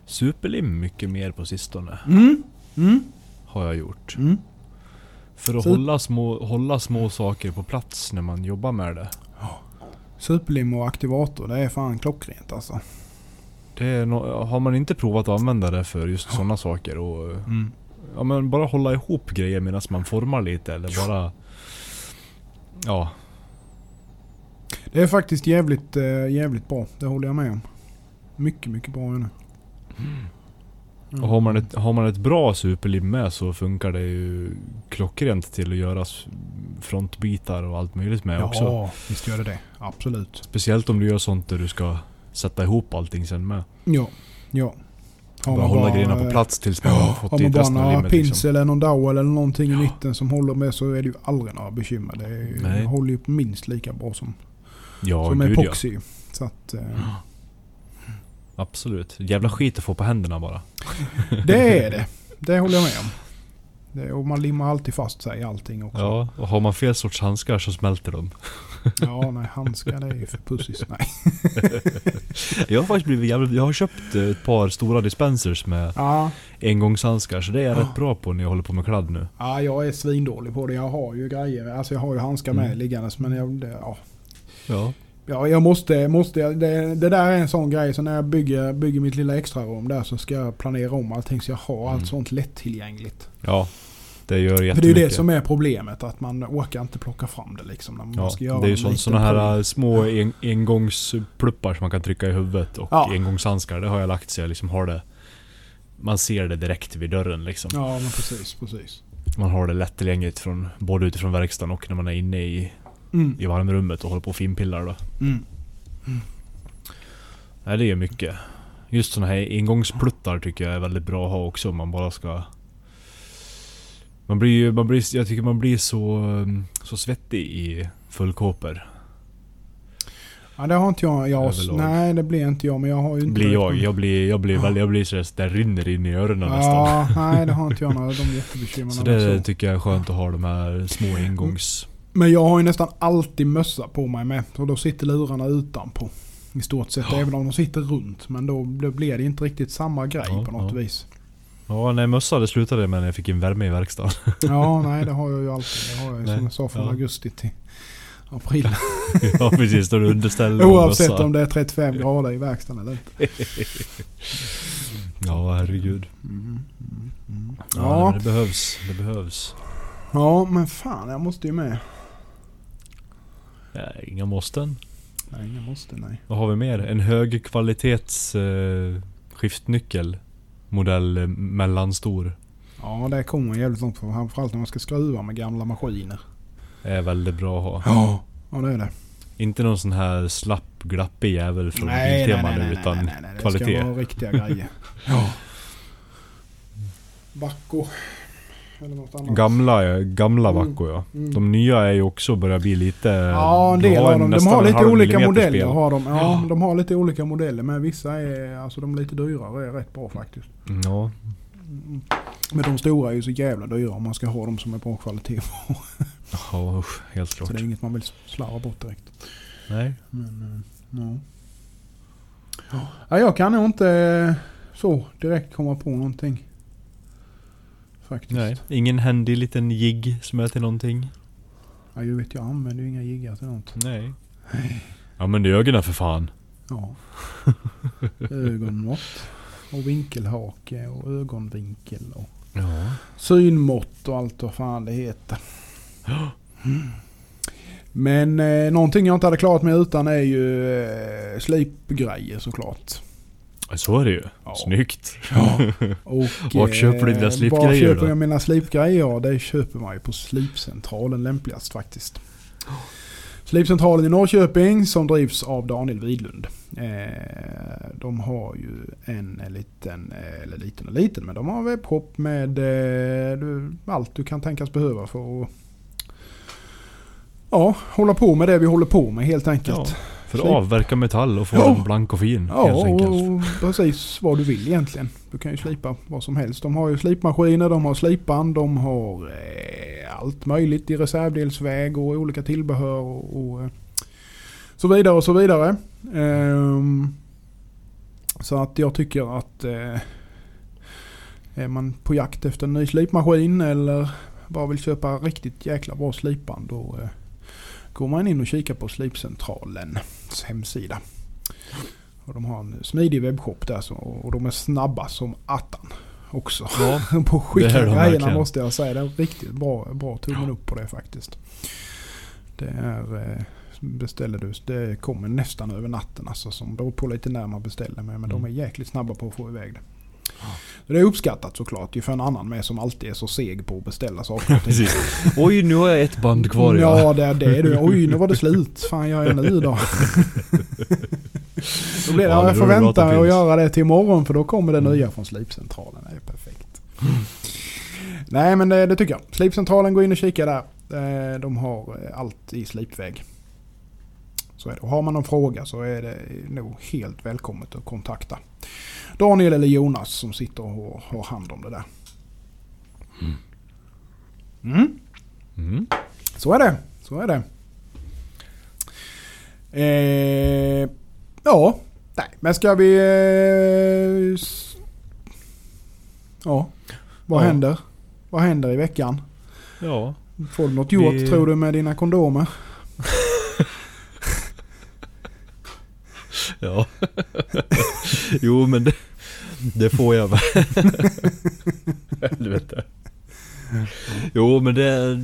Superlim mycket mer på sistone. Mm. Mm. Har jag gjort. Mm. För att Så- hålla små, hålla små saker på plats när man jobbar med det. Superlim och aktivator det är fan klockrent alltså. Det är no har man inte provat att använda det för just sådana saker och Mm. ja, men bara hålla ihop grejer medan man formar lite eller bara... Ja, Det är faktiskt jävligt, eh, jävligt bra. Det håller jag med om. Mycket, mycket bra nu. och har man, ett, har man ett bra superlim med så funkar det ju klockrent till att göra frontbitar och allt möjligt med ja, också. visst gör det det. Absolut. Speciellt om du gör sånt där du ska sätta ihop allting sen med. Ja, ja. Har bara man hålla grejerna på eh, plats tills man har Ja, fått har man dit bara resten av limmet. pins Liksom. eller någon dowel eller någonting i mitten som håller med så är det ju aldrig några bekymmer. Det, är, håller ju minst lika bra som, Ja, som gud ja. epoxy. Så att, eh, Absolut. Jävla skit att få på händerna bara. [LAUGHS] det är det. Det håller jag med om. Det, och man limmar alltid fast sig i allting också. Ja, och har man fel sorts handskar så smälter de. [LAUGHS] Ja, nej handskar det är ju för pussis. Nej. [LAUGHS] Jag har faktiskt blivit jävligt... Jag har köpt eh, ett par stora dispensers med Ja, engångshandskar så det är jag Ja. rätt bra på när jag håller på med kladd nu. ja, jag är svindålig på det. Jag har ju grejer. Alltså jag har ju handskar med Mm. liggandes men jag, det, ja. Ja. Ja, jag måste, måste det, det där är en sån grej. Så när jag bygger, bygger mitt lilla extrarum där så ska jag planera om allting så jag har Mm. allt sånt lättillgängligt. Ja. Det gör jättemycket. För det är ju det som är problemet. Att man orkar inte plocka fram det liksom. När man Ja, ska göra det är ju sån, såna här äh, små en, engångspluppar som man kan trycka i huvudet och Ja. engångshandskar. Det har jag lagt så jag liksom har det... Man ser det direkt vid dörren liksom. Ja, men precis, precis. Man har det lättillgängligt från, både utifrån verkstaden och när man är inne i, Mm. i varmrummet och håller på och finpillar då. Mm. Nej det är mycket. Just såna här engångspluttar tycker jag är väldigt bra att ha också om man bara ska... Man blir ju, man blir, jag tycker man blir så, um, så svettig i fullkåpor. Ja, det har inte jag. jag nej, det blir inte jag. Men jag har ju inte... Blir jag. Jag blir, jag blir väl, jag blir så det rinner in i öronen nästan. Ja, nej det har inte jag några. De är jättebekymrade. [LAUGHS] Så det så. tycker jag är skönt att ha de här små engångs... Men jag har ju nästan alltid mössa på mig med. Så då sitter lurarna utanpå. I stort sett. Ja. Även om de sitter runt. Men då, blir det inte riktigt samma grej Ja, på något ja. vis. Ja, nej mössa det slutade med när jag fick in värme i verkstaden. [LAUGHS] Ja, nej det har jag ju alltid. Det har jag ju som Nej, jag sa från augusti till april. [LAUGHS] ja precis, då du underställer och Oavsett mössa. om det är 35 grader i verkstaden eller inte. Ja, herregud. Mm, mm, mm. Ja, Ja, det behövs. Det behövs. ja, men fan jag måste ju med. Nej, inga måsten. Nej, jag måste nej. Vad har vi mer? En högkvalitets eh, skiftnyckel. Modell eh, mellanstor. Ja, det kommer jävligt långt. För framförallt när man ska skruva med gamla maskiner. Är väldigt bra att ha. Ja, ja det är det. Inte någon sån här slapp, glappig jävel från Nej, Biltema nej, nu nej, utan nej, nej, nej. Det kvalitet. ska vara riktiga grejer. [LAUGHS] ja. Backo. Eller något annat. Gamla, gamla Mm. Vacco ja. Mm. De nya är ju också börjar bli lite... Ja, en del har av dem. De har lite olika modeller. spel. Har de. Ja, Ja. de har lite olika modeller. Men vissa är, alltså de lite dyrare är rätt bra faktiskt. Ja, Mm. Men de stora är ju så jävla dyra om man ska ha dem som är bra kvalitet. ja usch, helt klart. Så det är inget man vill slarva bort direkt. Nej. Men, eh, ja. ja. Jag kan nog inte eh, så direkt komma på någonting. Faktiskt. Nej. Ingen händig liten jigg som är till någonting. Ja, jag vet jag använder ju inga jiggar till något. Nej. Ja men det är ögonen för fan. Ja. [LAUGHS] Ögonmått. Och vinkelhake och ögonvinkel och Ja. synmått och allt vad fan det heter. Mm. [GASPS] Men eh, någonting jag inte hade klarat mig utan är ju eh, slipgrejer såklart. Så är det ju. Ja. Snyggt. Ja. [LAUGHS] Och, Vart köper du dina eh, slipgrejer Var köper då? jag mina slipgrejer? Det köper man ju på Slipcentralen lämpligast faktiskt. Slipcentralen i Norrköping som drivs av Daniel Widlund. Eh, de har ju en liten, eh, eller liten och liten, men de har en webbshop med allt du kan tänkas behöva för att ja, hålla på med det vi håller på med helt enkelt. Ja. För att avverka metall och få Ja. den blank och fin. Ja, helt enkelt. och precis vad du vill egentligen. Du kan ju slipa vad som helst. De har ju slipmaskiner, de har slipband, de har eh, allt möjligt i reservdelsväg och olika tillbehör och, och eh, så vidare och så vidare. Ehm, så att jag tycker att eh, är man på jakt efter en ny slipmaskin eller bara vill köpa riktigt jäkla bra slipband då eh, går man in och kikar på Slipcentralens hemsida. Och de har en smidig webbshop där så, och de är snabba som attan också. Ja, [LAUGHS] på att skicka grejerna verkligen. måste jag säga. Det är riktigt bra, bra tummen upp på det faktiskt. Det är... eh, Beställer du, det kommer nästan över natten alltså. Som beror på lite när man beställer med. Men de är Mm. jäkligt snabba på att få iväg det. Det är uppskattat såklart. Ju för en annan med som alltid är så seg på att beställa saker. och [LAUGHS] ting. Oj, nu har jag ett band kvar ja. Ja, det är det du. Oj, nu var det slut. Fan gör jag nu då? [LAUGHS] då blir det, Ja, jag får är vänta och göra det till imorgon för då kommer det nya från Slipcentralen. Det är perfekt. Nej men det, det tycker jag. Slipcentralen, gå in och kika där. Eh, De har eh, allt i slipväg. Så är det. Och har man någon fråga så är det nog helt välkommet att kontakta Daniel eller Jonas som sitter och har hand om det där. Mm. Mm. Så är det. Så är det. Eh, ja, nej, men ska vi... Eh, ja, vad Ja. händer? Vad händer i veckan? Ja. Får du något gjort Vi- tror du med dina kondomer? Ja. [LAUGHS] jo men det, det får jag. [LAUGHS] Helvete. Jo men det,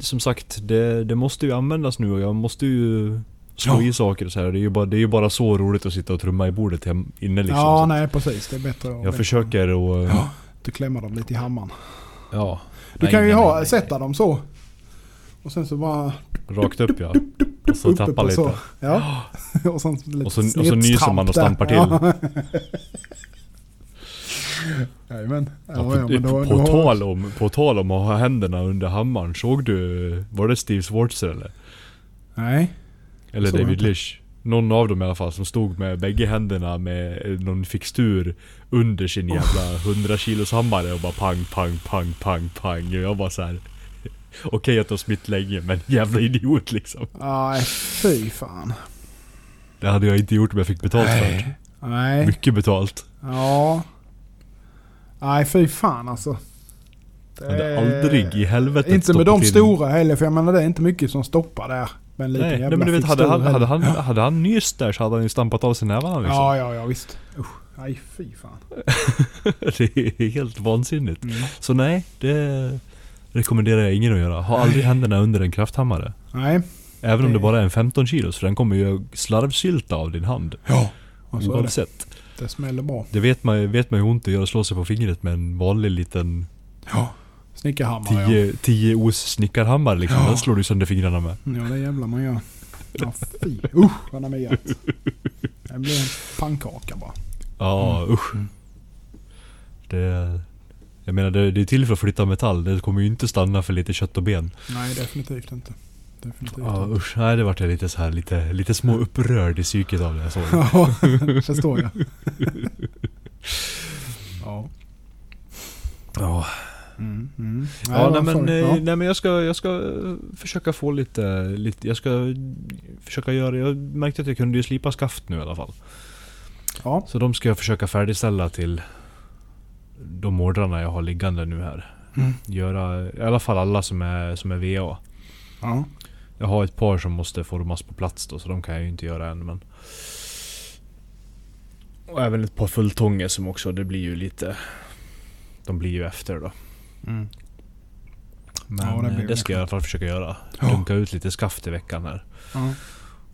som sagt det, det måste ju användas nu och jag måste ju slå Ja. i saker och så här. Det är ju bara, det är ju bara så roligt att sitta och trumma i bordet hem, inne liksom. ja, nej precis. Det är bättre att jag försöker och... Ja, du klämmer dem lite i hammaren. ja. Du Nej, kan ju nej, ha, nej. sätta dem så. Och sen så bara... Rakt upp ja. Och så uppe tappa på lite. [GASPS] [LAUGHS] så. Ja. och, sen lite Och så- och så nyser man och stampar. Ja. [LAUGHS] Jajamän. Ja, Ja, på, ja, men då, på, då, tal om, på tal om att ha händerna under hammaren, såg du, var det Steve Schwartzer eller? Nej. Eller David inte. Lish? Någon av dem i alla fall som stod med bägge händerna med eh, någon fixtur under sin jävla 100 kilos hammare och bara pang, pang, pang, pang, pang. Och jag bara så här. [LAUGHS] Okej att de har smitt länge men jävla idiot liksom. Nej, fy fan. Det hade jag inte gjort om jag fick betalt för det. Nej. Mycket betalt. Ja. Nej, fy fan alltså. Det Jag hade är- aldrig i helvetet Inte med de in- stora heller, för jag menar det är inte mycket som stoppar där. Men en liten Nej, jävla nej men du vet hade han, hade han, hade han nyst där så hade han ju stampat av sig nävarna liksom. Ja, ja, ja visst. Usch. Nej, fy fan. [LAUGHS] det är helt vansinnigt. Mm. Så nej, det rekommenderar jag ingen att göra. Ha aldrig händerna under en krafthammare. Nej. Även om Det- bara är en 15 kilos, för den kommer ju slarvsylta av din hand. Ja. Och så är det. Oavsett. Det smäller bra. Det vet man, ju- vet man ju hur ont det gör att slå sig på fingret med en vanlig liten Ja. Snickarhammare ja. 10, 10 os snickarhammare liksom. Ja. Den slår du sönder fingrarna med. Ja, det jävlar man gör. Ja, fy. Usch vad den är. Det blir en pannkaka bara. Ja, Mm. usch. Det... Jag menar det, det är till för att flytta metall. Det kommer ju inte stanna för lite kött och ben. Nej, definitivt inte. Definitivt Ja inte. usch, nej det vart jag lite så här lite, lite små upprörd i psyket av det jag såg. [LAUGHS] Ja, förstår jag. [LAUGHS] ja. Ja, Mm, mm. ja, nej, men, du? eh, ja. nej men jag ska, jag ska eh, försöka få lite, lite, jag ska försöka göra, jag märkte att jag kunde ju slipa skaft nu i alla fall. ja. Så de ska jag försöka färdigställa till de ordrarna jag har liggande nu här. Mm. Göra, i alla fall alla som är, som är VA. ja. Jag har ett par som måste formas på plats då, så de kan jag ju inte göra än men... Och även ett par fulltånger som också, det blir ju lite... De blir ju efter då. Mm. Men Ja, det det, det ska jag i alla fall försöka göra. Ja. Dunka ut lite skaft i veckan här. ja.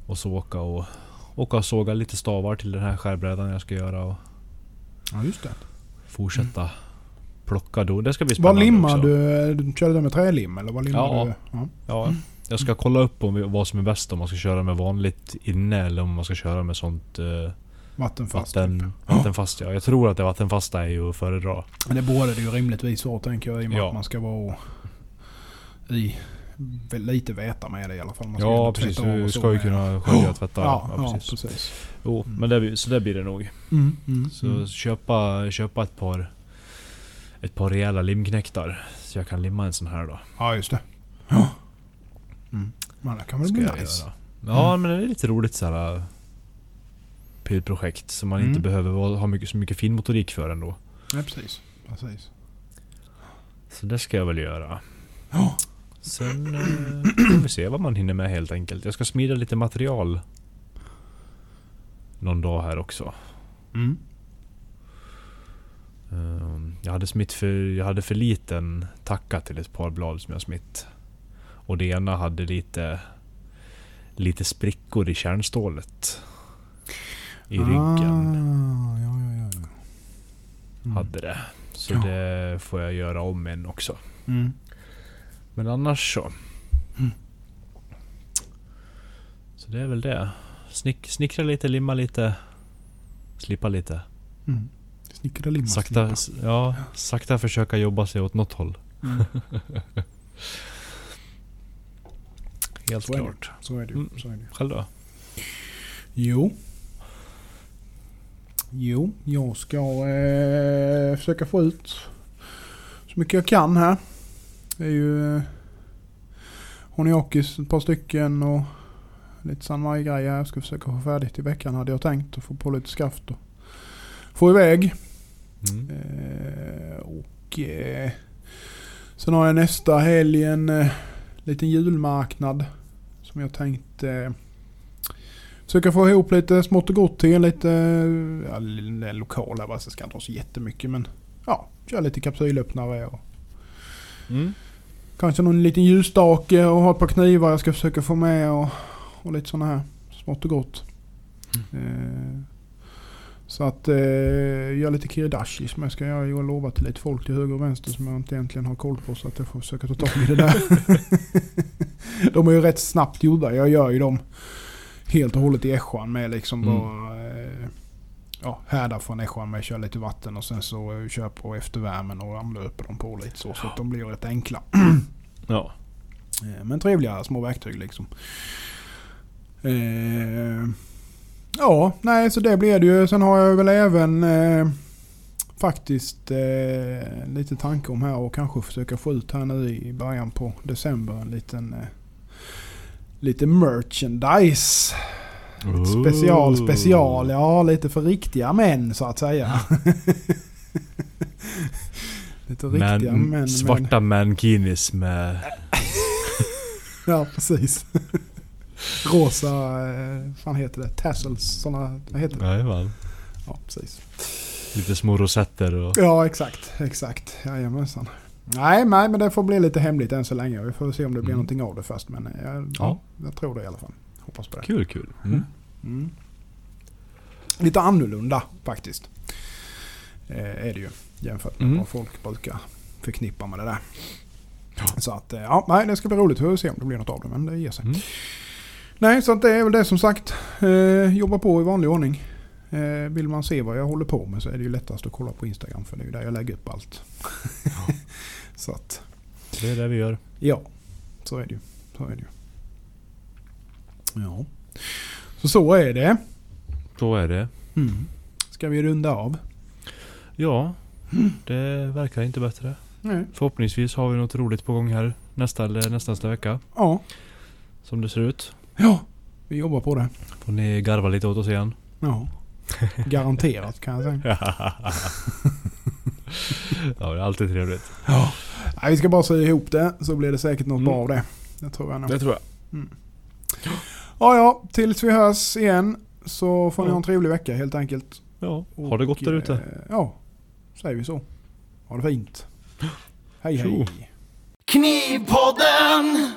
Och så åka och... Åka och såga lite stavar till den här skärbrädan jag ska göra och Ja, just det. Fortsätta plocka då. Det ska bli Vad spännande limmar också. du? du? Körde du med trälim eller vad limmar Ja. du? Ja. Ja, jag ska kolla upp om, vad som är bäst. Om man ska köra med vanligt inne eller om man ska köra med sånt eh, Vattenfast. vatten, typ. vattenfast. Ja. Jag tror att det vattenfasta är ju att föredra. Men det borde det ju rimligtvis vara tänker jag i och med Ja. att man ska vara i lite väta med det i alla fall. Man ska Ja precis, du så ska ju kunna skölja och tvätta. Ja, Ja, ja, precis. precis. Jo, men det, så det blir det nog. Mm, mm, Så mm. köpa, köpa ett par ett par rejäla limknäktar. Så jag kan limma en sån här då. Ja, just det. Ja. Mm. Men det kan väl bli nice. göra. Ja Mm. men det är lite roligt såhär projekt som man Mm. inte behöver vara- ha mycket, så mycket finmotorik för ändå. Nej, precis. precis. Så det ska jag väl göra. Ja. Sen eh, får vi se vad man hinner med helt enkelt. Jag ska smida lite material. någon dag här också. Mm. Ehm, Jag hade smitt för, jag hade för liten tacka till ett par blad som jag smitt. Och det ena hade lite, lite sprickor i kärnstålet. I ryggen. Ah, ja, ja, ja. ja. Mm. Hade det. Så Ja. det får jag göra om en också. Mm. Men annars så. Mm. Så det är väl det. Snick, snickra lite, limma lite. Slipa lite. Mm. Snickra limma Sakta, slipa. ja, sakta försöka jobba sig åt något håll. Mm. [LAUGHS] Helt Så är klart. Så är det ju. Mm. Så är det. Själv då? Jo. Jo, jag ska eh, försöka få ut så mycket jag kan här. Det är ju eh, Honiokis ett par stycken och lite San grejer Jag ska försöka få färdigt i veckan hade jag tänkt. Och få på lite skaft och få iväg. Mm. Eh, och eh, sen har jag nästa helg en eh, liten julmarknad. Som jag tänkte eh, försöka få ihop lite smått och gott till. Lite eh, ja, lokala, det ska inte vara så jättemycket men ja, köra lite kapsylöppnare och Mm. Kanske någon liten ljusstake och ha ett par knivar jag ska försöka få med och, och lite sådana här smått och gott. Eh, så att eh, göra lite kiridashi som jag ska göra. Jag har lovat till lite folk till höger och vänster som jag inte egentligen har koll på. Så att jag får försöka ta tag i det där. [LAUGHS] de är ju rätt snabbt gjorda. Jag gör ju dem helt och hållet i ässjan med liksom Mm. bara eh, ja, härdar från ässjan med kör lite vatten och sen så kör på eftervärmen och anlöper dem på lite så. Så att de blir rätt enkla. [CLEARS THROAT] Ja. Eh, Men trevliga små verktyg liksom. Eh, ja, nej så det blir det ju. Sen har jag väl även eh, faktiskt eh, lite tanke om här och kanske försöka få ut här nu i början på december en liten eh, lite merchandise. Lite special, special. Ja, lite för riktiga män så att säga. [LAUGHS] lite riktiga Men, män. svarta mankinis med... [LAUGHS] Ja, precis. [LAUGHS] Rosa, eh, fan heter det? Tassels, sådana, vad heter det? Jajamän. Ja, precis. Lite små rosetter och... Ja, exakt, exakt. Jajamensan. Nej, nej, men det får bli lite hemligt än så länge. Vi får se om det blir Mm. någonting av det först. Men eh, ja, Ja. jag tror det i alla fall. Hoppas på det. Kul, kul. Mm. Mm. Lite annorlunda faktiskt. Eh, är det ju. Jämfört med Mm. vad folk brukar förknippa med det där. Så att, eh, ja, nej, det ska bli roligt. Vi får se om det blir något av det. Men det ger sig. Mm. Nej, så att det är väl det som sagt. Eh, jobba på i vanlig ordning. Eh, vill man se vad jag håller på med så är det ju lättast att kolla på Instagram för det är ju där jag lägger upp allt. [LAUGHS] så att, Det är det vi gör. ja. Så är det ju. Så är det ju. Ja. Så så är det. Så är det. Mm. Ska vi runda av? Ja, det verkar inte bättre. Nej. Förhoppningsvis har vi något roligt på gång här nästa eller nästa, nästa vecka. Ja. Som det ser ut. Ja. Vi jobbar på det. Får ni garva lite åt oss igen. Ja. Garanterat kan jag säga. [LAUGHS] ja, det är alltid trevligt. Ja. Nej, vi ska bara sy ihop det så blir det säkert något Mm. bra av det. Det tror jag nog. Det tror jag. Ja, ja. Tills vi hörs igen så får ni ha en trevlig vecka helt enkelt. Ja, ha det gott där ute. eh, Ja, säger vi så. Ha det fint. [GASPS] Hej hej. Knivpodden!